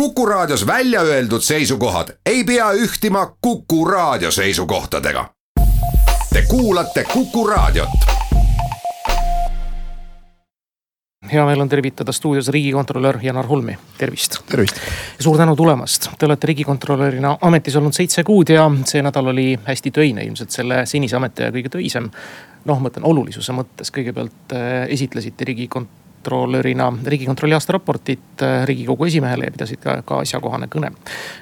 Kuku Raadios välja öeldud seisukohad ei pea ühtima Kuku Raadio seisukohtadega. Te kuulate Kuku Raadiot. hea meel on tervitada stuudios riigikontrolör Janar Holmi, tervist. tervist. suur tänu tulemast, te olete riigikontrolörina ametis olnud seitse kuud ja see nädal oli hästi töine, ilmselt selle senise ametiaja kõige töisem. noh, mõtlen olulisuse mõttes, kõigepealt äh, esitlesite riigikont-, riigikontrolörina riigikontrolli aastaraportit äh, riigikogu esimehele ja pidasid ka, ka asjakohane kõne.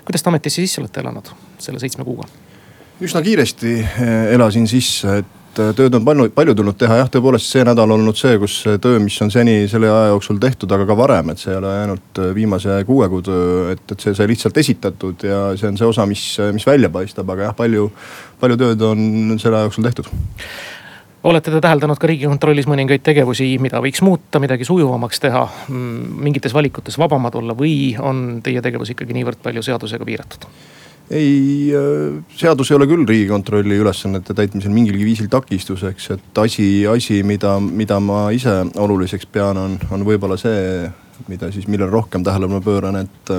kuidas te ametisse sisse olete elanud selle seitsme kuuga? üsna kiiresti äh, elasin sisse, et äh, tööd on palju, palju tulnud teha, jah, tõepoolest see nädal olnud see, kus töö, mis on seni selle aja jooksul tehtud, aga ka varem, et see ei ole ainult viimase kuue kuu töö, et, et see sai lihtsalt esitatud ja see on see osa, mis, mis välja paistab, aga jah, palju, palju tööd on selle aja jooksul tehtud olete te täheldanud ka riigikontrollis mõningaid tegevusi, mida võiks muuta, midagi sujuvamaks teha, mm, mingites valikutes vabamad olla või on teie tegevus ikkagi niivõrd palju seadusega piiratud? ei, äh, seadus ei ole küll riigikontrolli ülesannete täitmisel mingilgi viisil takistuseks, et asi, asi, mida, mida ma ise oluliseks pean, on, on võib-olla see, mida siis, millele rohkem tähelepanu pööran, et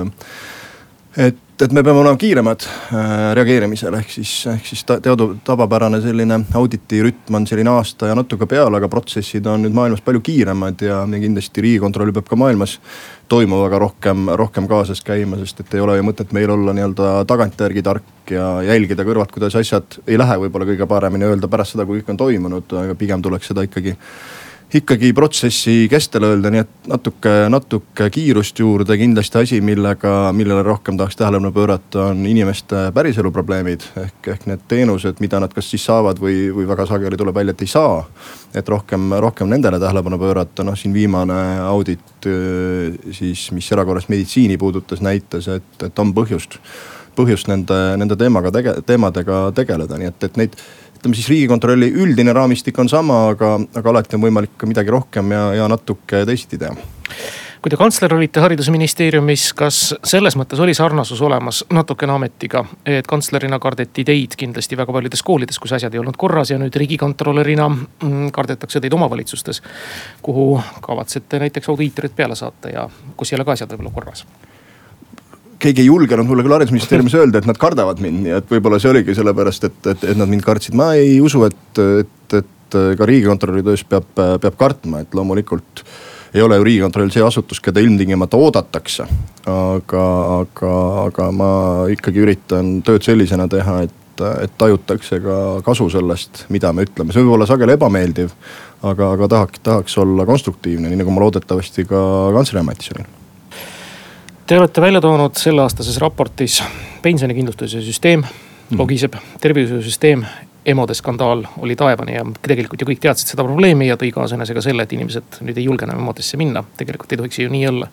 et, et me peame olema kiiremad äh, reageerimisel, ehk siis, ehk siis teadu, tavapärane selline auditi rütm on selline aasta ja natuke peale, aga protsessid on nüüd maailmas palju kiiremad ja, ja kindlasti riigikontroll peab ka maailmas toimuvaga rohkem, rohkem kaasas käima, sest et ei ole ju mõtet meil olla nii-öelda tagantjärgi tark ja jälgida kõrvalt, kuidas asjad ei lähe võib-olla kõige paremini, öelda pärast seda, kui kõik on toimunud, aga pigem tuleks seda ikkagi ikkagi protsessi kestel öelda, nii et natuke, natuke kiirust juurde, kindlasti asi, millega, millele rohkem tahaks tähelepanu pöörata, on inimeste päriselu probleemid. ehk, ehk need teenused, mida nad kas siis saavad või, või väga sageli tuleb välja, et ei saa. et rohkem, rohkem nendele tähelepanu pöörata, noh siin viimane audit siis, mis erakorralist meditsiini puudutas, näitas, et, et on põhjust, põhjust nende, nende teemaga tege-, teemadega tegeleda, nii et, et neid ütleme siis riigikontrolli üldine raamistik on sama, aga, aga alati on võimalik ka midagi rohkem ja, ja natuke teisiti teha kui te kantsler olite haridusministeeriumis, kas selles mõttes oli sarnasus olemas natukene ametiga, et kantslerina kardeti teid kindlasti väga paljudes koolides, kus asjad ei olnud korras ja nüüd riigikontrolörina mm, kardetakse teid omavalitsustes. kuhu kavatsete näiteks audiitorid peale saata ja kus ei ole ka asjad võib-olla korras keegi ei julgenud mulle küll haridusministeeriumis öelda, et nad kardavad mind, nii et võib-olla see oligi sellepärast, et, et, et nad mind kartsid. ma ei usu, et, et, et ka riigikontrolöri töös peab, peab kartma, et loomulikult ei ole ju riigikontroll see asutus, keda ilmtingimata oodatakse. aga, aga, aga ma ikkagi üritan tööd sellisena teha, et, et tajutakse ka kasu sellest, mida me ütleme, see võib olla sageli ebameeldiv. aga, aga tahaks, tahaks olla konstruktiivne, nii nagu ma loodetavasti ka kantsleri ametis olin Te olete välja toonud selleaastases raportis pensionikindlustuse süsteem mm. logiseb, tervishoiusüsteem, EMO-de skandaal oli taevani ja tegelikult ju kõik teadsid seda probleemi ja tõi kaasa enesega selle, et inimesed nüüd ei julge enam EMO-desse minna. tegelikult ei tohiks ju nii olla.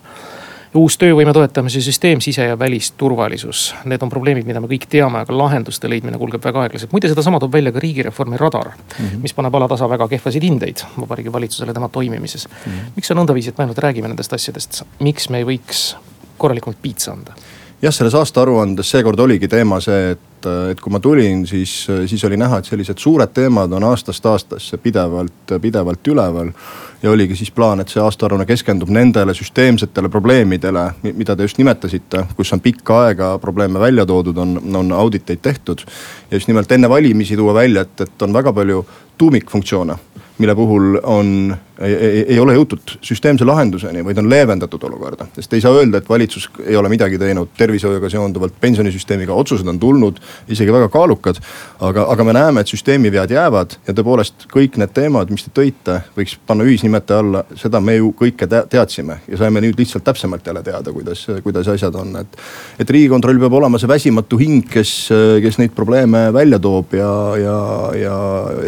uus töövõime toetamise süsteem, sise- ja välisturvalisus, need on probleemid, mida me kõik teame, aga lahenduste leidmine kulgeb väga aeglaselt. muide, sedasama toob välja ka riigireformi radar mm, -hmm. mis paneb alatasa väga kehvasid hindeid Vabariigi Valitsusele tema toimimises mm. -hmm. miks on nõndaviisi, et me ainult räägime nendest asjadest, miks me ei võiks korralikult piitsa anda? jah, selles aastaaruandes seekord oligi teema see, et, et kui ma tulin, siis, siis oli näha, et sellised suured teemad on aastast aastasse pidevalt, pidevalt üleval. ja oligi siis plaan, et see aastaaruanne keskendub nendele süsteemsetele probleemidele, mida te just nimetasite, kus on pikka aega probleeme välja toodud, on, on auditeid tehtud. ja just nimelt enne valimisi tuua välja, et, et on väga palju tuumikfunktsioone mille puhul on, ei, ole jõutud süsteemse lahenduseni, vaid on leevendatud olukorda. sest ei saa öelda, et valitsus ei ole midagi teinud tervishoiuga seonduvalt, pensionisüsteemiga, otsused on tulnud, isegi väga kaalukad. aga, aga me näeme, et süsteemi vead jäävad ja tõepoolest kõik need teemad, mis te tõite, võiks panna ühisnimetaja alla, seda me ju kõike teadsime ja saime nüüd lihtsalt täpsemalt jälle teada, kuidas, kuidas asjad on, et. et riigikontroll peab olema see väsimatu hing, kes, kes neid probleeme välja toob ja, ja, ja,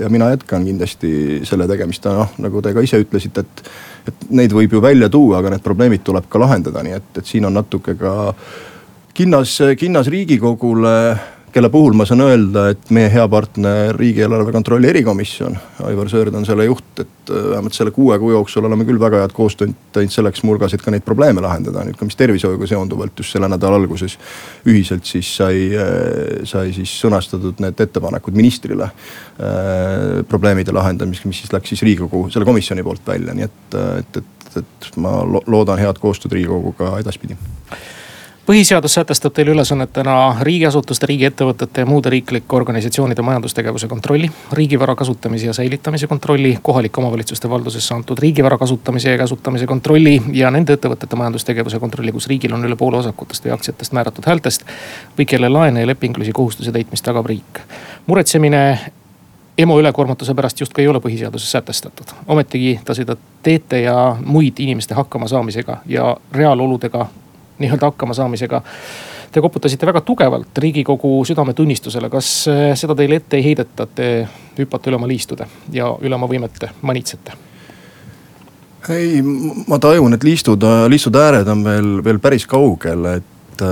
ja mina jätkan kindlasti selle tegemist, noh nagu te ka ise ütlesite, et, et neid võib ju välja tuua, aga need probleemid tuleb ka lahendada, nii et, et siin on natuke ka kinnas, kinnas riigikogule kelle puhul ma saan öelda, et meie hea partner riigieelarve kontrolli erikomisjon, Aivar Sõerd on selle juht, et äh, vähemalt selle kuue kuu jooksul oleme küll väga head koostööd teinud selleks nurgas, et ka neid probleeme lahendada. nüüd ka mis tervishoiuga seonduvalt just selle nädala alguses ühiselt siis sai, äh, sai siis sõnastatud need ettepanekud ministrile äh, probleemide lahendamiseks, mis siis läks siis riigikogu selle komisjoni poolt välja, nii et, et, et, et ma loodan head koostööd riigikoguga edaspidi põhiseadus sätestab teile ülesannetena riigiasutuste, riigiettevõtete ja muude riiklike organisatsioonide majandustegevuse kontrolli. riigivara kasutamise ja säilitamise kontrolli, kohalike omavalitsuste valdusesse antud riigivara kasutamise ja käsutamise kontrolli ja nende ettevõtete majandustegevuse kontrolli, kus riigil on üle poole osakutest või aktsiatest määratud häältest. või kelle laene ja lepingulisi kohustusi täitmist tagab riik. muretsemine EMO ülekoormatuse pärast justkui ei ole põhiseaduses sätestatud. ometigi te seda teete ja muid inimeste hakkama saamisega ja reaaloludega nii-öelda hakkama saamisega. Te koputasite väga tugevalt riigikogu südametunnistusele, kas eh, seda teile ette ei heideta, et te hüppate üle oma liistude ja üle oma võimete manitsete? ei, ma tajun, et liistud, liistude ääred on veel, veel päris kaugel, et,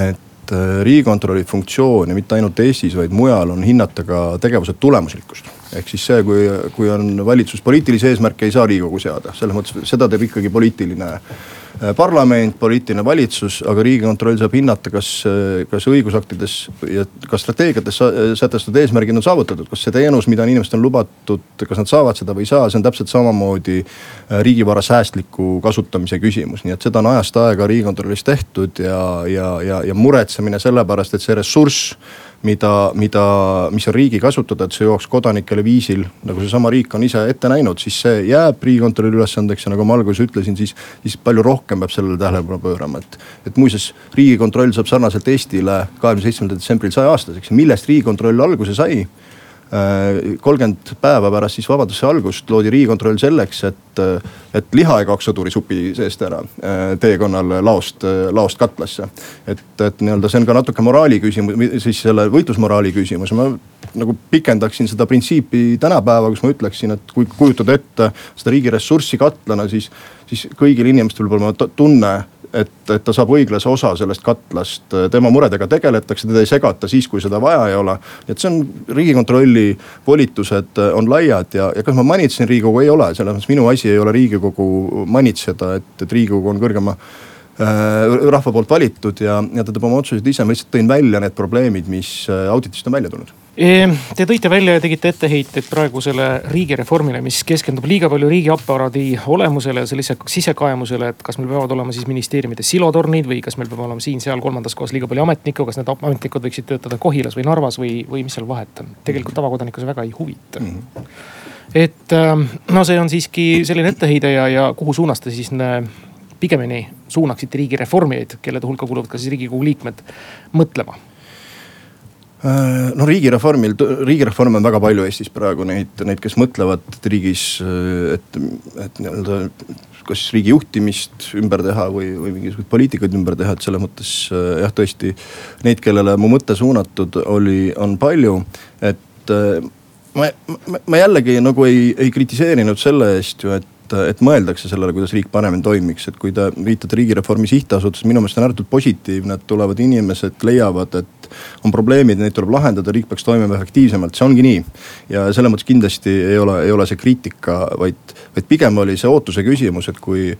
et riigikontrolli funktsioon ja mitte ainult Eestis, vaid mujal on hinnata ka tegevuse tulemuslikkust. ehk siis see, kui, kui on valitsus poliitilisi eesmärke, ei saa riigikogu seada, selles mõttes seda teeb ikkagi poliitiline Äh, parlament, poliitiline valitsus, aga riigikontroll saab hinnata, kas, äh, kas õigusaktides ja ka strateegiates sätestatud eesmärgid on saavutatud. kas see teenus, mida on inimestele lubatud, kas nad saavad seda või ei saa, see on täpselt samamoodi äh, riigivara säästliku kasutamise küsimus. nii et seda on ajast aega riigikontrollis tehtud ja, ja, ja, ja muretsemine selle pärast, et see ressurss mida, mida, mis on riigi kasutada, et see jõuaks kodanikele viisil, nagu seesama riik on ise ette näinud, siis see jääb riigikontrolli ülesandeks ja nagu ma alguses ütlesin, siis, siis palju rohkem peab sellele tähelepanu pöörama, et. et muuseas, riigikontroll saab sarnaselt Eestile kahekümne seitsmendal detsembril saja aastaseks millest riigikontroll alguse sai kolmkümmend päeva pärast siis vabaduse algust loodi riigikontroll selleks, et, et liha ei kaoks sõdurisupi seest ära äh, teekonnal laost, laost katlasse. et, et nii-öelda see on ka natuke moraali küsimus, siis selle võitlusmoraali küsimus, ma nagu pikendaksin seda printsiipi tänapäeva, kus ma ütleksin, et kui kujutada ette seda riigi ressurssi katlana, siis, siis kõigil inimestel peab olema tunne et, et ta saab õiglase osa sellest katlast, tema muredega tegeletakse, teda ei segata siis, kui seda vaja ei ole. et see on riigikontrolli volitused on laiad ja, ja kas ma manitsen riigikogu, ei ole, selles mõttes minu asi ei ole riigikogu manitseda, et, et riigikogu on kõrgema äh, rahva poolt valitud ja, ja ta teeb oma otsuseid ise, ma lihtsalt tõin välja need probleemid, mis äh, auditist on välja tulnud Te tõite välja ja tegite etteheiteid praegusele riigireformile, mis keskendub liiga palju riigiaparaadi olemusele ja sellise sisekaemusele, et kas meil peavad olema siis ministeeriumide silotornid või kas meil peab olema siin-seal kolmandas kohas liiga palju ametnikku, kas need ametnikud võiksid töötada Kohilas või Narvas või, või mis seal vahet on. tegelikult tavakodanikku see väga ei huvita mm. -hmm. et ähm, no see on siiski selline etteheide ja, ja kuhu suunas te siis pigemini suunaksite riigireformijaid, kelle hulka kuuluvad ka siis riigikogu liikmed, mõtlema no riigireformil, riigireforme on väga palju Eestis praegu neid, neid, kes mõtlevad riigis, äh, et, et nii-öelda kas riigi juhtimist ümber teha või, või mingisuguseid poliitikaid ümber teha, et selles mõttes äh, jah, tõesti. Neid, kellele mu mõte suunatud oli, on palju, et ma, ma, ma jällegi nagu ei, ei kritiseerinud selle eest ju, et et, et mõeldakse sellele, kuidas riik paremini toimiks, et kui te viitate riigireformi sihtasutusse, minu meelest on ääretult positiivne, et tulevad inimesed, leiavad, et on probleemid, neid tuleb lahendada, riik peaks toimima efektiivsemalt, see ongi nii. ja selles mõttes kindlasti ei ole, ei ole see kriitika, vaid, vaid pigem oli see ootuse küsimus, et kui,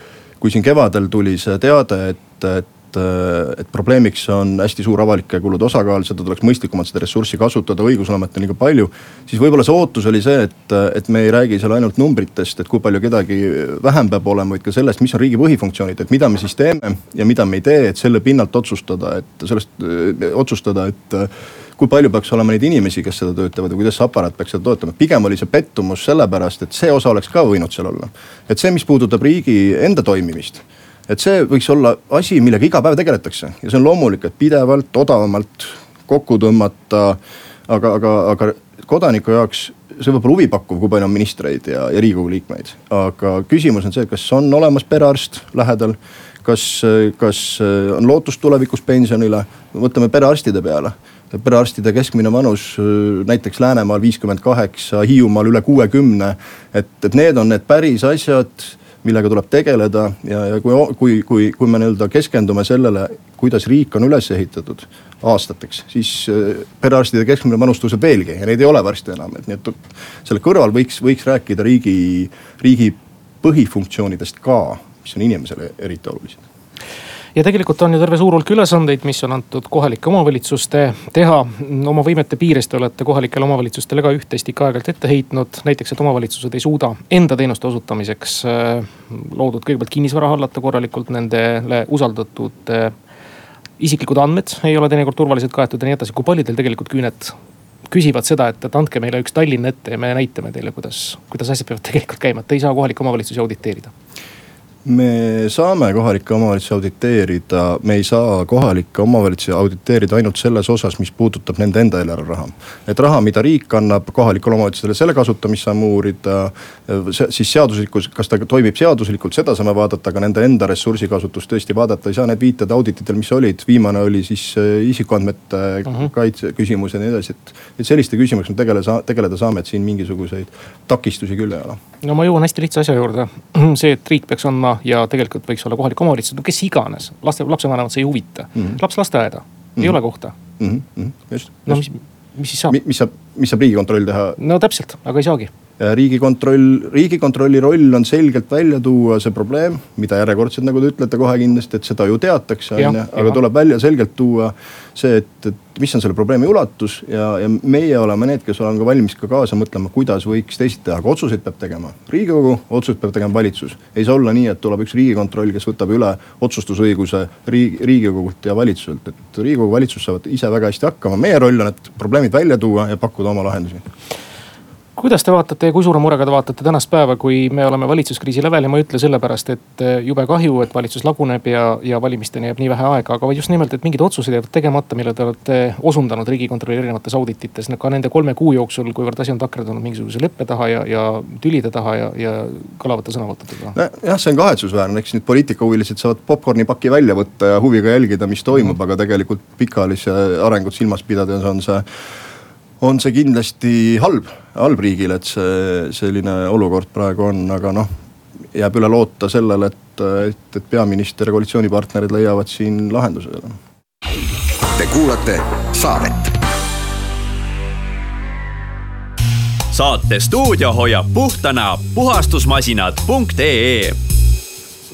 kui siin kevadel tuli see teade, et, et et, äh, et probleemiks on hästi suur avalike kulude osakaal, seda tuleks mõistlikumalt seda ressurssi kasutada, õigusloomet on liiga palju. siis võib-olla see ootus oli see, et, et me ei räägi seal ainult numbritest, et kui palju kedagi vähem peab olema, vaid ka sellest, mis on riigi põhifunktsioonid, et mida me siis teeme ja mida me ei tee, et selle pinnalt otsustada, et sellest äh, otsustada, et kui palju peaks olema neid inimesi, kes seda töötavad ja kuidas see aparaat peaks seda toetama. pigem oli see pettumus sellepärast, et see osa oleks ka võinud seal olla. et see, mis puudutab riigi enda toimimist et see võiks olla asi, millega iga päev tegeletakse ja see on loomulik, et pidevalt odavamalt kokku tõmmata. aga, aga, aga kodaniku jaoks see võib olla huvipakkuv, kui palju on ministreid ja, ja riigikogu liikmeid. aga küsimus on see, kas on olemas perearst lähedal, kas, kas on lootust tulevikus pensionile, võtame perearstide peale perearstide keskmine vanus näiteks Läänemaal viiskümmend kaheksa, Hiiumaal üle kuuekümne. et, et need on need päris asjad millega tuleb tegeleda ja, ja kui, kui, kui, kui me nii-öelda keskendume sellele, kuidas riik on üles ehitatud aastateks, siis äh, perearstide keskmine vanus tõuseb veelgi ja neid ei ole varsti enam, et nii et selle kõrval võiks, võiks rääkida riigi, riigi põhifunktsioonidest ka, mis on inimesele eriti olulised ja tegelikult on ju terve suur hulk ülesandeid, mis on antud kohalike omavalitsuste teha. oma võimete piires te olete kohalikele omavalitsustele ka üht-teist ikka aeg-ajalt ette heitnud, näiteks, et omavalitsused ei suuda enda teenuste osutamiseks äh, loodud kõigepealt kinnisvara hallata korralikult, nendele usaldatud isiklikud andmed ei ole teinekord turvaliselt kaetud ja nii edasi, kui paljudel tegelikult küüned küsivad seda, et, et andke meile üks Tallinn ette ja me näitame teile, kuidas, kuidas asjad peavad tegelikult käima, et ei saa kohalikke omavalitsusi auditeerida me saame kohalikke omavalitsusi auditeerida, me ei saa kohalikke omavalitsusi auditeerida ainult selles osas, mis puudutab nende enda eelarveraha. et raha, mida riik annab kohalikule omavalitsusele, selle kasutamist saame uurida. siis seaduslikkus, kas ta toimib seaduslikult, seda saame vaadata, aga nende enda ressursikasutust tõesti vaadata ei saa. Need viited audititel, mis olid, viimane oli siis äh, isikuandmete uh mhm. -huh. kaitse küsimus ja nii edasi, et. et selliste küsimustega tegeleda, tegeleda saame, et siin mingisuguseid takistusi küll ei ole. No ma jõuan hästi lihtsa asja juurde, see, et riik peaks andma ja tegelikult võiks olla kohalik omavalitsus, no kes iganes, laste, lapsevanemat see ei huvita mm. -hmm. laps lasteaeda mm, -hmm. ei ole kohta mm. -hmm. just, just.. no mis, mis siis saab? mis saab, mis saab riigikontroll teha? no täpselt, aga ei saagi riigikontroll, riigikontrolli roll on selgelt välja tuua see probleem, mida järjekordselt, nagu te ütlete kohe kindlasti, et seda ju teatakse, on ju. aga tuleb välja selgelt tuua see, et, et mis on selle probleemi ulatus ja, ja meie oleme need, kes oleme ka valmis ka kaasa mõtlema, kuidas võiks teisiti teha, aga otsuseid peab tegema riigikogu, otsuseid peab tegema valitsus. ei saa olla nii, et tuleb üks riigikontroll, kes võtab üle otsustusõiguse riigi, riigikogult ja valitsuselt, et riigikogu, valitsus saavad ise väga hästi hakkama, meie roll on, et probleemid välja tuua ja pakkuda oma lahendusi kuidas te vaatate ja kui suure murega te vaatate tänast päeva, kui me oleme valitsuskriisi lävel ja ma ei ütle sellepärast, et eh, jube kahju, et valitsus laguneb ja, ja valimisteni jääb nii vähe aega, aga just nimelt, et mingid otsused jäävad tegemata, mille te olete osundanud riigikontrolli erinevates auditites ka nende kolme kuu jooksul, kuivõrd asi on takerdunud mingisuguse leppe taha ja, ja tülide taha ja, ja kõlavate sõnavõttude taha. jah, see on kahetsusväärne, eks nüüd poliitikahuvilised saavad popkornipaki välja võtta ja huviga jälgida, mis toimub mm, -hmm. aga tegelikult pikaajalise arengut silmas pidades on see on see kindlasti halb, halb riigile, et see selline olukord praegu on, aga noh, jääb üle loota sellele, et, et, et peaminister ja koalitsioonipartnerid leiavad siin lahenduse. Te kuulate saadet. saate stuudio hoiab puhtana puhastusmasinad.ee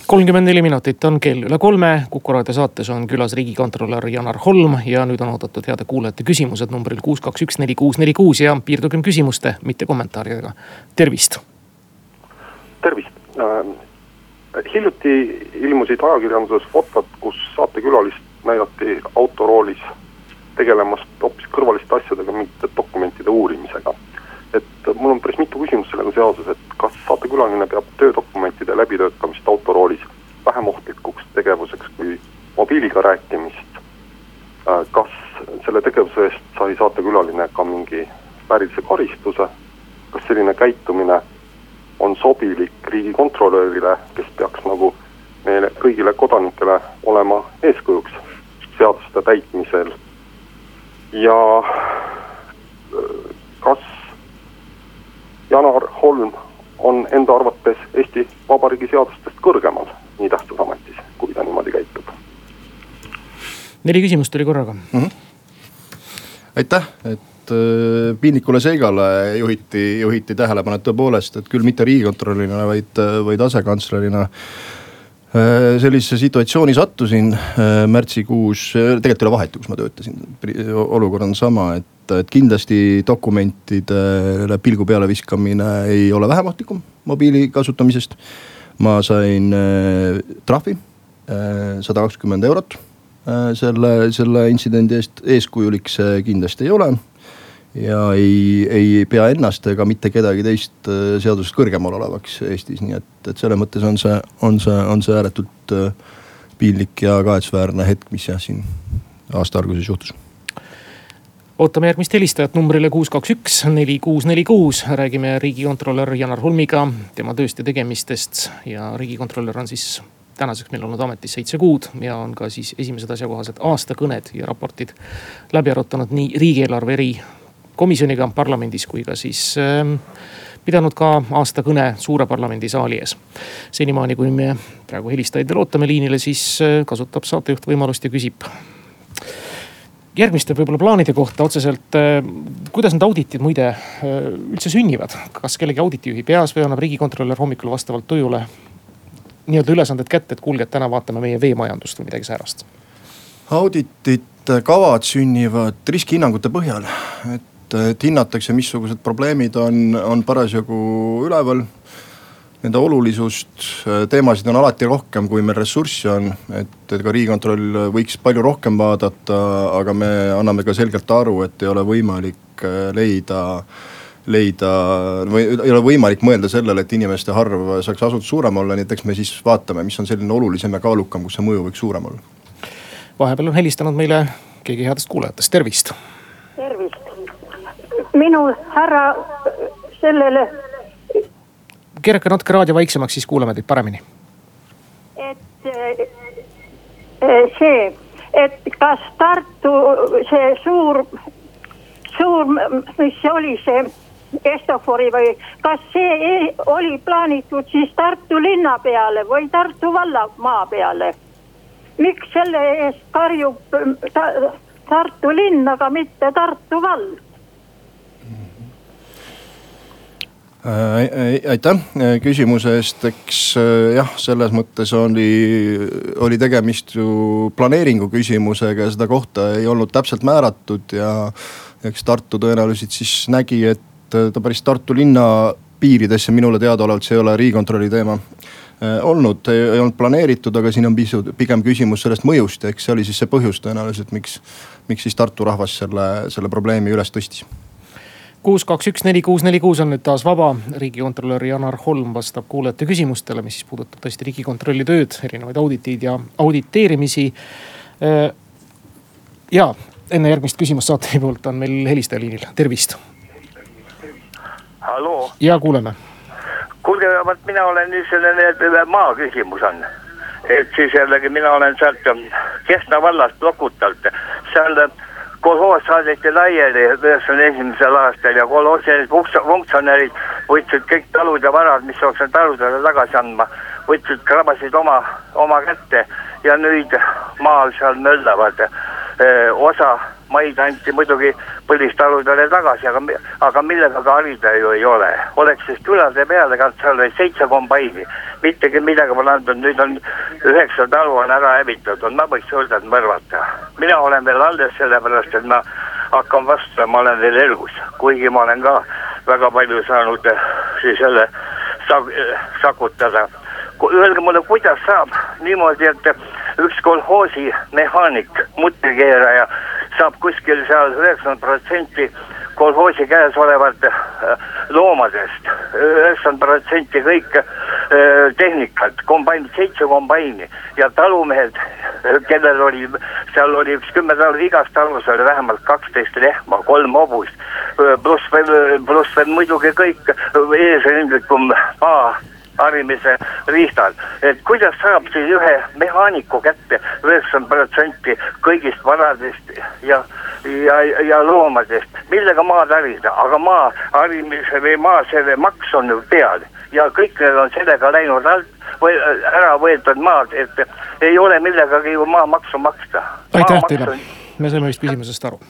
kolmkümmend neli minutit on kell üle kolme, Kuku raadio saates on külas riigikontrolör Janar Holm ja nüüd on oodatud heade kuulajate küsimused numbril kuus, kaks, üks, neli, kuus, neli, kuus ja piirdugem küsimuste, mitte kommentaaridega. tervist. tervist äh,. hiljuti ilmusid ajakirjanduses fotod, kus saatekülalist näidati autoroolis tegelemas hoopis kõrvaliste asjadega, mitte dokumentide uurimisega. et mul on päris mitu küsimust sellega seoses, et kas saatekülaline peab töödokumentide läbitöötamist autoroolis vähem ohtlikuks tegevuseks kui mobiiliga rääkimist. Äh, kas selle tegevuse eest sai saatekülaline ka mingi väärilise karistuse, kas selline käitumine on sobilik riigikontrolörile, kes peaks nagu meile kõigile kodanikele olema eeskujuks seaduste täitmisel ja äh, kas Janar Holm on enda arvates Eesti Vabariigi seadustest kõrgemal nii tähtsas ametis, kui ta niimoodi käitub. neli küsimust tuli korraga mm. -hmm. aitäh, et äh, piinlikule seigale juhiti, juhiti tähelepanu, et tõepoolest, et küll mitte riigikontrolörina, vaid, vaid asekantslerina äh, sellisesse situatsiooni sattusin äh, märtsikuus, tegelikult ei ole vahet, kus ma töötasin, olukord on sama, et et, et kindlasti dokumentidele pilgu peale viskamine ei ole vähem ohtlikum mobiili kasutamisest. ma sain äh, trahvi äh, sada kakskümmend eurot äh, selle, selle intsidendi eest, eeskujulik see kindlasti ei ole ja ei, ei pea ennast ega mitte kedagi teist seadusest kõrgemal olevaks Eestis, nii et, et selles mõttes on see, on see, on see ääretult piinlik ja kahetsusväärne hetk, mis jah siin aasta alguses juhtus ootame järgmist helistajat numbrile kuus, kaks, üks, neli, kuus, neli, kuus. räägime riigikontrolör Janar Holmiga, tema tööst ja tegemistest ja riigikontrolör on siis tänaseks meil olnud ametis seitse kuud ja on ka siis esimesed asjakohased aastakõned ja raportid läbi arutanud nii riigieelarve erikomisjoniga parlamendis kui ka siis äh, pidanud ka aastakõne suure parlamendisaali ees. senimaani, kui me praegu helistajaid veel ootame liinile, siis äh, kasutab saatejuht võimalust ja küsib järgmiste võib-olla plaanide kohta otseselt. Äh, kuidas need auditid muide äh, üldse sünnivad, kas kellegi auditijuhi peas või annab riigikontrolör hommikul vastavalt tujule nii-öelda ülesanded kätte, et kuulge, et täna vaatame meie veemajandust või midagi säärast? auditid, kavad sünnivad riskihinnangute põhjal, et, et hinnatakse, missugused probleemid on, on parasjagu üleval Nende olulisust, teemasid on alati rohkem, kui meil ressurssi on, et, et ka riigikontroll võiks palju rohkem vaadata, aga me anname ka selgelt aru, et ei ole võimalik leida leida või ei ole võimalik mõelda sellele, et inimeste arv saaks asutus suurem olla, nii et eks me siis vaatame, mis on selline olulisem ja kaalukam, kus see mõju võiks suurem olla. vahepeal on helistanud meile keegi headest kuulajatest, tervist. tervist, minu härra sellele. Keerake natuke raadio vaiksemaks, siis kuuleme teid paremini. et eh, see, et kas Tartu see suur, suur, mis see oli see Estofori või kas see e-, oli plaanitud siis Tartu linna peale või Tartu vallamaa peale? miks selle eest karjub ta, Tartu linn, aga mitte Tartu vald? Äh, aitäh küsimuse eest, eks äh, jah, selles mõttes oli, oli tegemist ju planeeringu küsimusega ja seda kohta ei olnud täpselt määratud ja eks Tartu tõenäoliselt siis nägi, et ta päris Tartu linna piiridesse minule teadaolevalt, see ei ole riigikontrolli teema äh, olnud, ei olnud planeeritud, aga siin on pisut pigem küsimus sellest mõjust ja eks see oli siis see põhjus tõenäoliselt, miks, miks siis Tartu rahvas selle, selle probleemi üles tõstis kuus, kaks, üks, neli, kuus, neli, kuus on nüüd taas vaba. riigikontrolör Janar Holm vastab kuulajate küsimustele, mis siis puudutab tõesti riigikontrolli tööd, erinevaid auditeid ja auditeerimisi. Äh, ja enne järgmist küsimust saatejuhi poolt on meil helistaja liinil, tervist ja kuuleme. kuulge, vot mina olen nüüd selline maa küsimus on. et siis jällegi mina olen sealt Kehtna vallast Lokutalt, seal kolhoos saadeti laiali üheksakümne esimesel aastal ja kolhoosi funktsionäärid võtsid kõik talud ja varad, mis oleks taludele tagasi andma, võtsid, krabasid oma, oma kätte ja nüüd maal seal möllavad osa maid anti muidugi põlistaludele tagasi, aga, aga millega ka harida ju ei ole. oleks siis külade peale kantud, seal seitse kombaini, mittegi midagi pole antud, nüüd on üheksa talu on ära hävitatud, ma võiks öelda, et mõrvata. mina olen veel alles, sellepärast et ma hakkan vastu, ma olen veel elus, kuigi ma olen ka väga palju saanud eh, siis jälle sak-, sakutada. Öelge mulle, kuidas saab niimoodi, et üks kolhoosi mehaanik, mutrikeeraja saab kuskil seal üheksakümmend protsenti kolhoosi käes olevat äh, loomadest, üheksakümmend protsenti kõik äh, tehnikat, kombain, seitse kombaini ja talumehed, kellel oli, seal oli üks kümme talu, igas talus oli vähemalt kaksteist lehma, kolm hobust, äh, pluss veel, pluss veel muidugi kõik eesrindlikum maa harimise riistad. et kuidas saab siis ühe mehaaniku kätte üheksakümmend protsenti kõigist varadest ja, ja, ja loomadest, millega maad harida, aga maa harimise või maa selle maks on ju peal. Ja kõik need on sellega läinud alt või ära võetud maad, et ei ole millegagi ju maamaksu maksta. aitäh teile, me saime vist küsimusest aru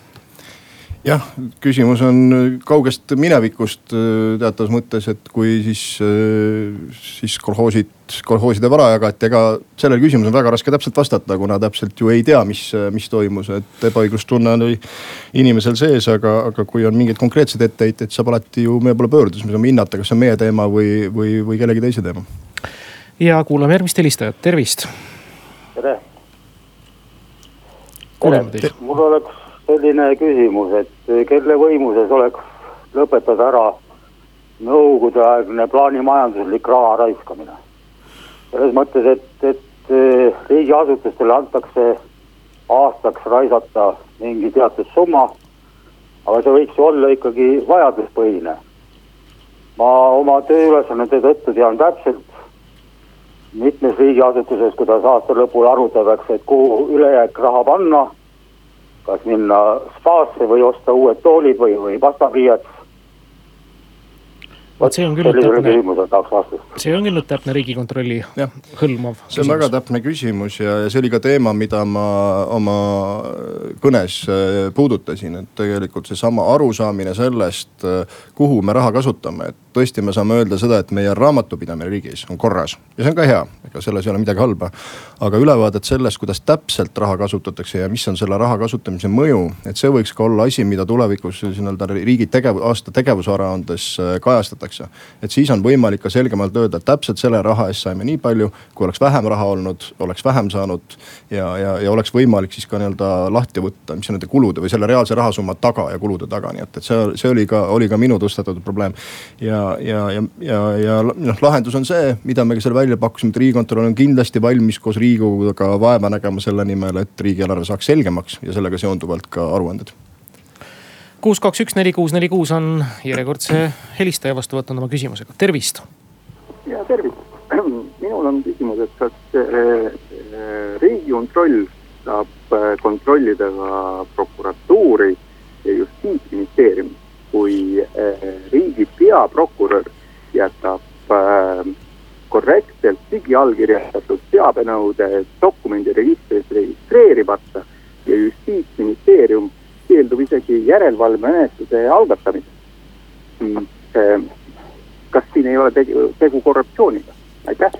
jah, küsimus on kaugest minevikust äh, teatavas mõttes, et kui siis, äh, siis kolhoosid, kolhooside vara jagati, ega sellele küsimusele on väga raske täpselt vastata, kuna täpselt ju ei tea, mis, mis toimus, et ebaõiglustunne oli inimesel sees, aga, aga kui on mingeid konkreetseid etteheiteid, saab alati ju meie poole pöörduda, siis me saame hinnata, kas see on meie teema või, või, või kellegi teise teema. ja kuulame järgmist helistajat, tervist. tere. kuuleme teid. mul oleks selline küsimus, et kelle võimuses oleks lõpetada ära nõukogudeaegne plaanimajanduslik raha raiskamine. selles mõttes, et, et eh, riigiasutustele antakse aastaks raisata mingi teatud summa, aga see võiks ju olla ikkagi vajaduspõhine. ma oma tööülesannete tõttu tean täpselt, mitmes riigiasutuses, kuidas aasta lõpul arutatakse, et kuhu ülejääk raha panna kas minna spaasse või osta uued toolid või, või pastapliiats. vot see on küll nüüd täpne, see on küll nüüd täpne riigikontrolli ja. hõlmav. see on väga täpne küsimus ja, ja see oli ka teema, mida ma oma kõnes äh, puudutasin, et tegelikult seesama arusaamine sellest, äh, kuhu me raha kasutame, et tõesti me saame öelda seda, et meie raamatupidamine riigis on korras ja see on ka hea, ega selles ei ole midagi halba. aga ülevaadet sellest, kuidas täpselt raha kasutatakse ja mis on selle raha kasutamise mõju, et see võiks ka olla asi, mida tulevikus nii-öelda riigi tegev-, aasta tegevusaruandes äh, kajastatakse. et siis on võimalik ka selgemalt öelda, et täpselt selle raha eest saime nii palju, kui oleks vähem raha olnud, oleks vähem saanud ja, ja, ja oleks võimalik siis ka nii-öelda lahti võtta, mis on nende kulude või selle reaalse rahasumma taga ja kulude taga, nii et, et see, see oli ka, oli ka minu tõstatatud probleem. ja, ja, ja, ja, ja noh, lahendus on see, mida me ka seal välja pakkusime, et riigikontroll on kindlasti valmis koos riigikoguga vaeva nägema selle nimel, et riigieelarve saaks selgemaks ja sellega seonduvalt ka aruanded. Kuus, kaks, üks, neli, kuus, neli, kuus on järjekordse helistaja vastu võtnud oma küsimusega, tervist. ja tervist, minul on küsimus, et kas äh, riigikontroll saab äh, kontrollida ka prokuratuuri ja justiitsministeeriumi, kui äh, riigi peaprokurör jätab korrektselt digiallkirjastatud teabenõude dokumendiregistris registreerimata ja justiitsministeerium keeldub isegi järelevalvemenetluse algatamisest. siis kas siin ei ole tegu, tegu korruptsiooniga, aitäh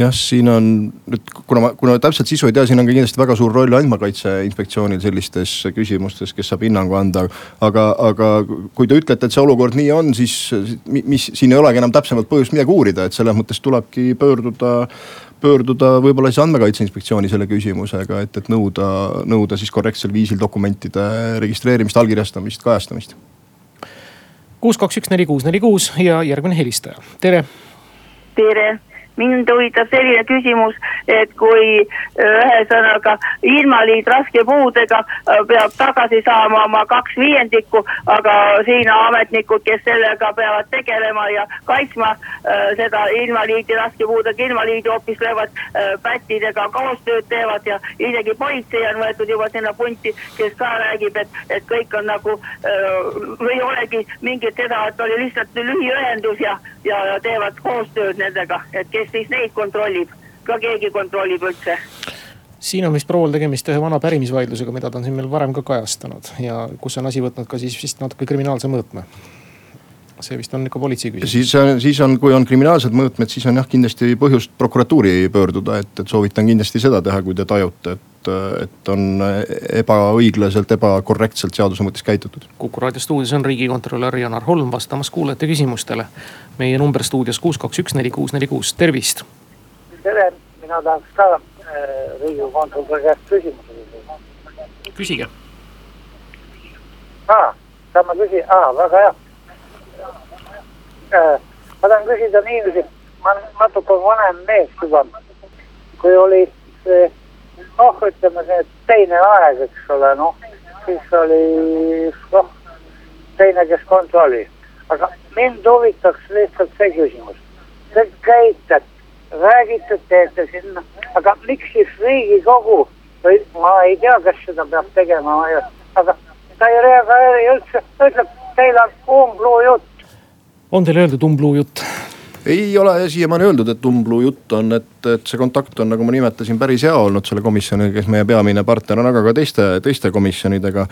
jah, siin on nüüd, kuna ma, kuna täpselt sisu ei tea, siin on ka kindlasti väga suur roll andmekaitse inspektsioonil sellistes küsimustes, kes saab hinnangu anda. aga, aga kui te ütlete, et see olukord nii on, siis mis, siin ei olegi enam täpsemalt põhjust midagi uurida, et selles mõttes tulebki pöörduda pöörduda võib-olla siis andmekaitse inspektsiooni selle küsimusega, et, et nõuda, nõuda siis korrektsel viisil dokumentide registreerimist, allkirjastamist, kajastamist. kuus, kaks, üks, neli, kuus, neli, kuus ja järgmine helistaja, tere. tere mind huvitab selline küsimus, et kui äh, ühesõnaga ilmaliit raske puudega äh, peab tagasi saama oma kaks viiendikku, aga siin ametnikud, kes sellega peavad tegelema ja kaitsma äh, seda ilmaliiti, raske puudega ilmaliidu hoopis löövad pättidega koostööd teevad ja isegi politsei on võetud juba sinna punti, kes ka räägib, et, et kõik on nagu või ei olegi mingit seda, et oli lihtsalt lühiühendus ja, ja teevad koostööd nendega, et kes kes siis neid kontrollib, ka keegi kontrollib üldse siin on vist proual tegemist ühe vana pärimisvaidlusega, mida ta on siin meil varem ka kajastanud ja kus on asi võtnud ka siis vist natuke kriminaalse mõõtme. see vist on ikka politsei küsimus. siis, siis on, kui on kriminaalsed mõõtmed, siis on jah kindlasti põhjust prokuratuuri pöörduda, et, et soovitan kindlasti seda teha, kui te tajute, et, et on ebaõiglaselt, ebakorrektselt seaduse mõttes käitutud. kuku raadio stuudios on riigikontrolör Janar Holm vastamas kuulajate küsimustele meie number stuudios kuus, kaks, üks, neli, kuus, neli, kuus, tervist. tere, mina tahaks ka äh, riigikogu konsultandi käest küsimuse küsida. küsige. aa, saan ma küsida, aa väga hea äh,. ma tahan küsida niiviisi, ma olen natuke vanem mees juba. kui oli see noh, ütleme see teine aeg, eks ole, noh siis oli noh teine, kes kontrollis aga mind huvitaks lihtsalt see küsimus. Te käite, räägite, teete sinna, aga miks siis riigikogu või ma ei tea, kas seda peab tegema, aga ta ei reageeri üldse, ütleb, teil on umbluu jutt. on teile öeldud umbluu jutt? Ei ole siiamaani öeldud, et umbluu jutt on, et, et see kontakt on, nagu ma nimetasin, päris hea olnud selle komisjoniga, kes meie peamine partner on, aga ka teiste, teiste komisjonidega.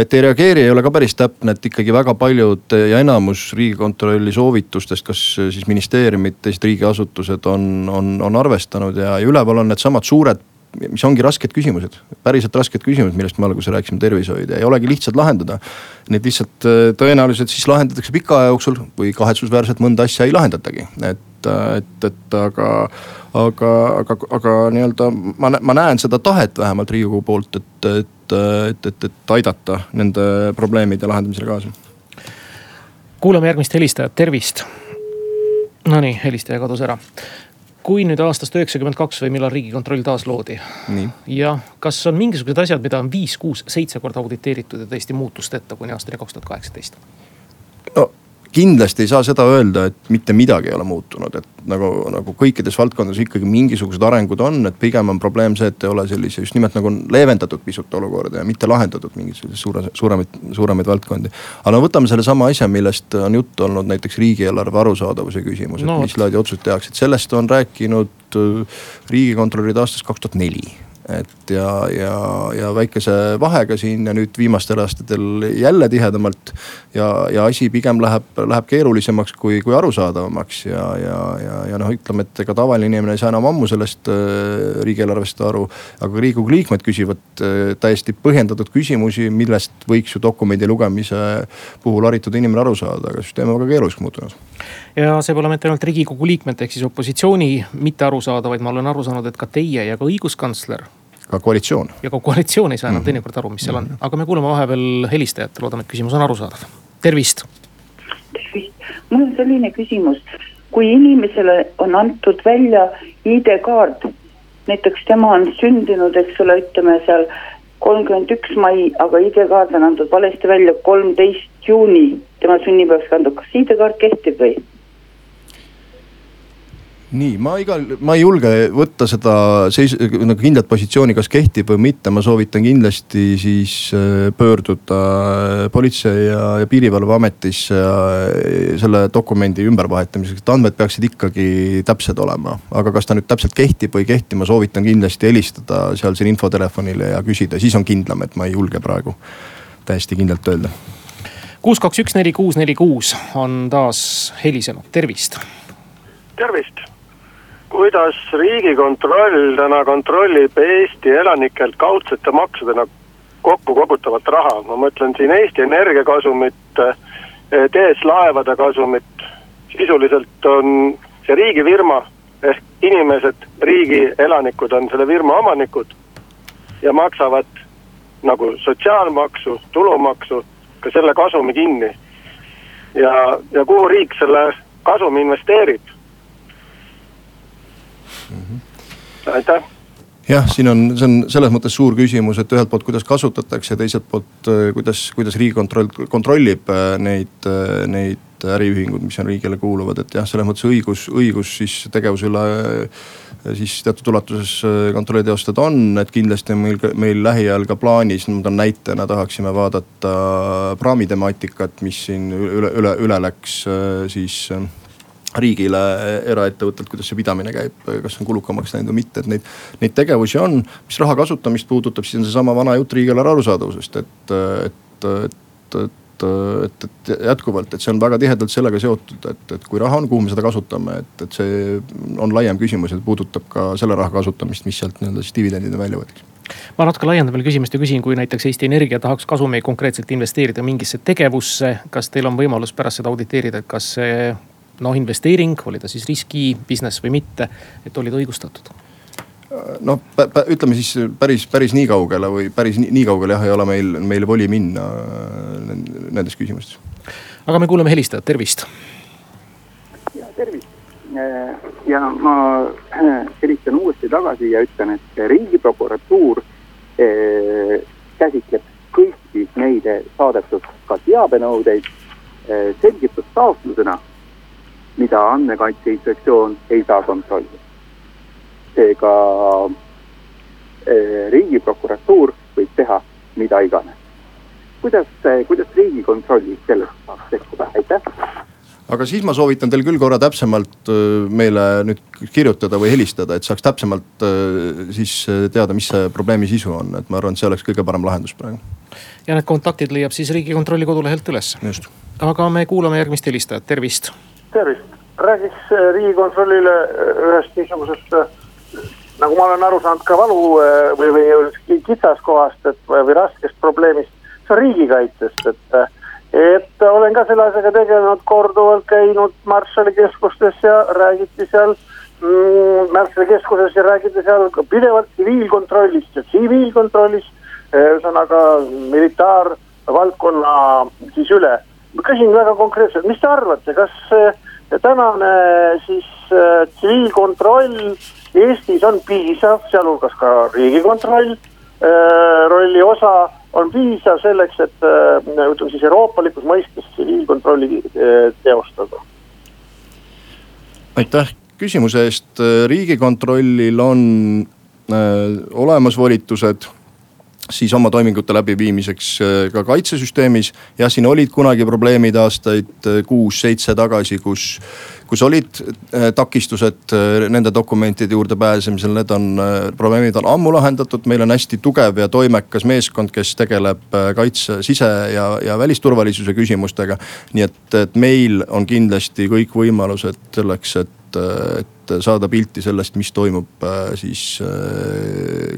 Et ei reageeri ei ole ka päris täpne, et ikkagi väga paljud ja enamus riigikontrolli soovitustest, kas siis ministeeriumid, teised riigiasutused on, on, on arvestanud ja, ja üleval on needsamad suured mis ongi rasked küsimused, päriselt rasked küsimused, millest me alguses rääkisime, tervishoid ja ei olegi lihtsad lahendada. Need lihtsalt tõenäoliselt siis lahendatakse pika aja jooksul või kahetsusväärselt mõnda asja ei lahendatagi, et, et, et aga aga, aga, aga nii-öelda ma, ma näen seda tahet vähemalt riigikogu poolt, et, et, et, et, et aidata nende probleemide lahendamisele kaasa. kuulame järgmist helistajat, tervist. Nonii, helistaja kadus ära kui nüüd aastast üheksakümmend kaks või millal riigikontroll taas loodi. ja kas on mingisugused asjad, mida on viis, kuus, seitse korda auditeeritud ja tõesti muutusteta kuni aastani kaks tuhat kaheksateist? no kindlasti ei saa seda öelda, et mitte midagi ei ole muutunud, et nagu, nagu kõikides valdkondades ikkagi mingisugused arengud on, et pigem on probleem see, et ei ole sellise just nimelt nagu leevendatud pisut olukorda ja mitte lahendatud mingeid selliseid suure, suuremaid, suuremaid valdkondi. aga no võtame sellesama asja, millest on juttu olnud näiteks riigieelarve arusaadavuse küsimus, et no, mis laadi otsused tehakse, et sellest on rääkinud äh, riigikontrolörid aastast kaks tuhat neli et ja, ja, ja väikese vahega siin ja nüüd viimastel aastatel jälle tihedamalt. ja, ja asi pigem läheb, läheb keerulisemaks kui, kui arusaadavamaks ja, ja, ja, ja noh, ütleme, et ega tavaline inimene ei saa enam ammu sellest äh, riigieelarvest aru. aga riigikogu liikmed küsivad äh, täiesti põhjendatud küsimusi, millest võiks ju dokumendi lugemise puhul haritud inimene aru saada, aga süsteem on väga keeruliseks muutunud ja see pole mitte ainult riigikogu liikmete ehk siis opositsiooni mitte aru saada, vaid ma olen aru saanud, et ka teie ja ka õiguskantsler. ka koalitsioon. ja ka koalitsioon ei saa enam mm -hmm. teinekord aru, mis seal on, mhm. aga me kuulame vahepeal helistajat, loodame, et küsimus on arusaadav. tervist. tervist, mul on selline küsimus, kui inimesele on antud välja ID-kaart, näiteks tema on sündinud, eks ole, ütleme seal kolmkümmend üks mai, aga ID-kaart on antud valesti välja kolmteist juuni, tema sünnipäevaks kantud, kas ID-kaart kehtib või? Nii, ma igal, ma ei julge võtta seda seis-, nagu kindlat positsiooni, kas kehtib või mitte, ma soovitan kindlasti siis äh, pöörduda äh, Politsei- ja, ja Piirivalveametisse äh, selle dokumendi ümbervahetamiseks, et andmed peaksid ikkagi täpsed olema. aga kas ta nüüd täpselt kehtib või ei kehti, ma soovitan kindlasti helistada sealsele infotelefonile ja küsida, siis on kindlam, et ma ei julge praegu täiesti kindlalt öelda. kuus, kaks, üks, neli, kuus, neli, kuus on taas helisenud, tervist. tervist kuidas riigikontroll täna kontrollib Eesti elanikelt kaudsete maksudena kokku kogutavat raha, ma mõtlen siin Eesti Energia kasumit, TS Laevade kasumit. sisuliselt on see riigifirma ehk inimesed, riigi elanikud on selle firma omanikud ja maksavad nagu sotsiaalmaksu, tulumaksu, ka selle kasumi kinni. ja, ja kuhu riik selle kasumi investeerib. Aitäh! Jah, siin on, see on selles mõttes suur küsimus, et ühelt poolt, kuidas kasutatakse, teiselt poolt, äh, kuidas, kuidas riigikontroll kontrollib äh, neid, äh, neid äriühingud, mis on riigile kuuluvad, et jah, selles mõttes õigus, õigus siis tegevuse üle siis teatud ulatuses kontrolli teostada on, et kindlasti on meil, meil lähiajal ka plaanis, ma toon näitena, tahaksime vaadata praami temaatikat, mis siin üle, üle, üle läks siis riigile, eraettevõttelt, kuidas see pidamine käib, kas on kulukamaks läinud või mitte, et neid, neid tegevusi on. mis raha kasutamist puudutab, siis on seesama vana jutt riigieelarve arusaadavusest, et, et, et, et et, et jätkuvalt, et see on väga tihedalt sellega seotud, et, et kui raha on, kuhu me seda kasutame, et, et see on laiem küsimus ja puudutab ka selle raha kasutamist, mis sealt nii-öelda siis dividendina välja võetakse ma natuke laiendan veel küsimust ja küsin, kui näiteks Eesti Energia tahaks kasumeid konkreetselt investeerida mingisse tegevusse, kas teil on võimalus pärast seda auditeerida, et kas see noh, investeering, oli ta siis riski business või mitte, et oli ta õigustatud? noh, ütleme siis päris, päris nii kaugele või päris nii, nii kaugele jah, ei ole meil, meil voli minna äh, nendes küsimustes. aga me kuulame helistajat, tervist. ja tervist äh, ja ma äh, helistan uuesti tagasi ja ütlen, et riigiprokuratuur käsitleb kõiki meile saadetud ka teabenõudeid selgitustaotlusena mida Andmekaitse Inspektsioon ei saa kontrollida. seega eh, riigiprokuratuur võib teha mida iganes. kuidas, kuidas riigikontrolli selles saaks sekkuda, aitäh aga siis ma soovitan teil küll korra täpsemalt eh, meile nüüd kirjutada või helistada, et saaks täpsemalt eh, siis teada, mis see probleemi sisu on, et ma arvan, et see oleks kõige parem lahendus praegu. ja need kontaktid leiab siis riigikontrolli kodulehelt üles. aga me kuulame järgmist helistajat, tervist tervist, räägiks äh, riigikontrollile äh, ühest niisugusest äh, nagu ma olen aru saanud ka valu või, või kitsaskohast, et või raskest probleemist, see on riigikaitsest, et. et olen ka selle asjaga tegelenud, korduvalt käinud Marshalli keskustes ja räägiti seal mm,. Marshalli keskuses ja räägiti seal pidevalt tsiviilkontrollist ja tsiviilkontrollist. ühesõnaga militaarvaldkonna siis üle. Ma küsin väga konkreetselt, mis te arvate, kas tänane siis äh, tsiviilkontroll Eestis on piisav, sealhulgas ka riigikontroll äh, rolli osa on piisav selleks, et ütleme siis euroopalikus mõistes tsiviilkontrolli teostada. aitäh küsimuse eest, riigikontrollil on äh, olemas volitused siis oma toimingute läbiviimiseks ka kaitsesüsteemis. jah, siin olid kunagi probleemid aastaid kuus-seitse tagasi, kus kus olid äh, takistused äh, nende dokumentide juurde pääsemisel, need on, äh, probleemid on ammu lahendatud, meil on hästi tugev ja toimekas meeskond, kes tegeleb kaitse, sise ja, ja välisturvalisuse küsimustega. nii et, et meil on kindlasti kõik võimalused selleks, et, et saada pilti sellest, mis toimub siis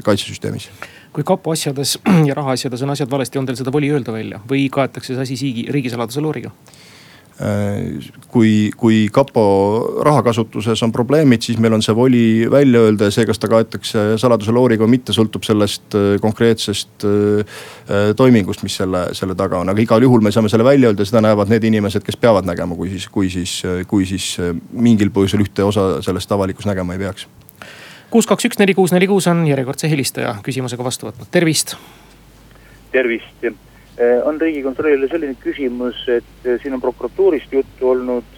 kaitsesüsteemis kui kapo asjades ja rahaasjades on asjad valesti, on teil seda voli öelda välja või kaetakse see asi siigi, riigisaladuse looriga? Äh, kui, kui kapo rahakasutuses on probleemid, siis meil on see voli välja öelda ja see, kas ta kaetakse saladuse looriga või mitte, sõltub sellest äh, konkreetsest äh, toimingust, mis selle, selle taga on. aga igal juhul me saame selle välja öelda seda näevad need inimesed, kes peavad nägema, kui siis, kui siis, kui siis mingil põhjusel ühte osa sellest avalikkus nägema ei peaks. Kuus, kaks, üks, neli, kuus, neli, kuus on järjekordse helistaja küsimusega vastu võtnud, tervist. tervist Eh, on riigikontrollile selline küsimus, et eh, siin on prokuratuurist juttu olnud.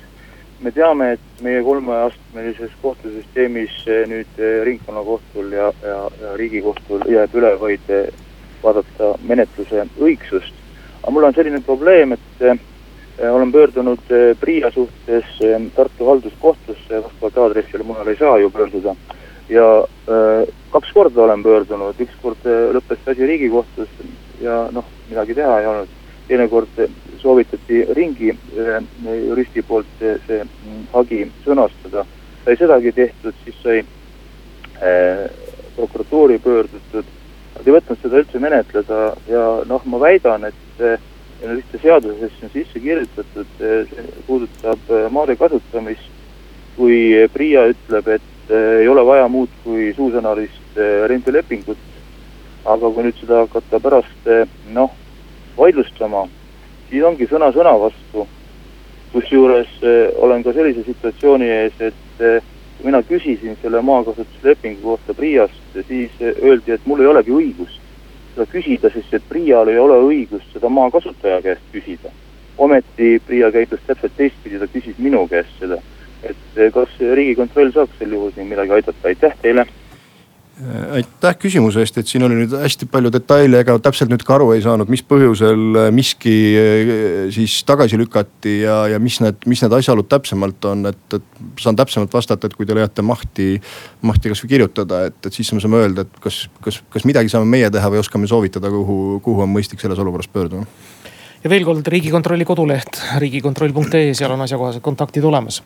me teame, et meie kolmeastmelises kohtusüsteemis eh, nüüd ringkonnakohtul ja, ja, ja riigikohtul jääb üle vaid vaadata menetluse õigsust. aga mul on selline probleem, et olen pöördunud PRIA suhtes Tartu halduskohtusse, vastavalt aadressile mujal ei saa ju pöörduda. Ja kaks korda olen pöördunud, üks kord lõppes asi riigikohtus ja noh, midagi teha ei olnud. teinekord soovitati ringi juristi poolt see mm, hagi sõnastada. sai sedagi tehtud, siis sai prokuratuuri pöördutud. Nad ei võtnud seda üldse menetleda ja noh, ma väidan, et ühte seadusesse on sisse kirjutatud, puudutab maade kasutamist. kui PRIA ütleb, et ei ole vaja muud kui suusõnalist rendilepingut aga kui nüüd seda hakata pärast noh, vaidlustama, siis ongi sõna sõna vastu. kusjuures olen ka sellise situatsiooni ees, et kui mina küsisin selle maakasutuslepingu kohta PRIA-st, siis öeldi, et mul ei olegi õigust seda küsida, sest et PRIA-l ei ole õigust seda maa kasutaja käest küsida. ometi PRIA käitus täpselt teistpidi, ta küsis minu käest seda. Et kas Riigikontroll saaks sel juhul siin midagi aidata, aitäh teile! Äh, aitäh küsimuse eest, et siin oli nüüd hästi palju detaile, ega täpselt nüüd ka aru ei saanud, mis põhjusel äh, miski siis tagasi lükati ja, ja mis need, mis need asjaolud täpsemalt on, et, et saan täpsemalt vastata, et kui te leiate mahti, mahti kasvõi kirjutada, et, et siis me saame öelda, et kas, kas, kas midagi saame meie teha või oskame soovitada, kuhu, kuhu on mõistlik selles olukorras pöörduda. Ja veel kord Riigikontrolli koduleht riigikontroll.ee, seal on asjakohased kontaktid olemas.